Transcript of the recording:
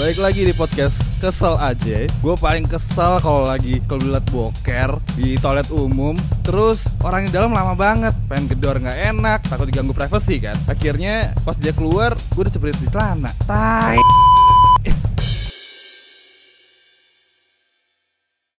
baik lagi di podcast Kesel aja Gue paling kesel kalau lagi kebelet boker Di toilet umum. Terus orang di dalam lama banget Pengen gedor nggak enak Takut diganggu privasi kan? Akhirnya pas dia keluar Gue udah cepet di celana. Tai.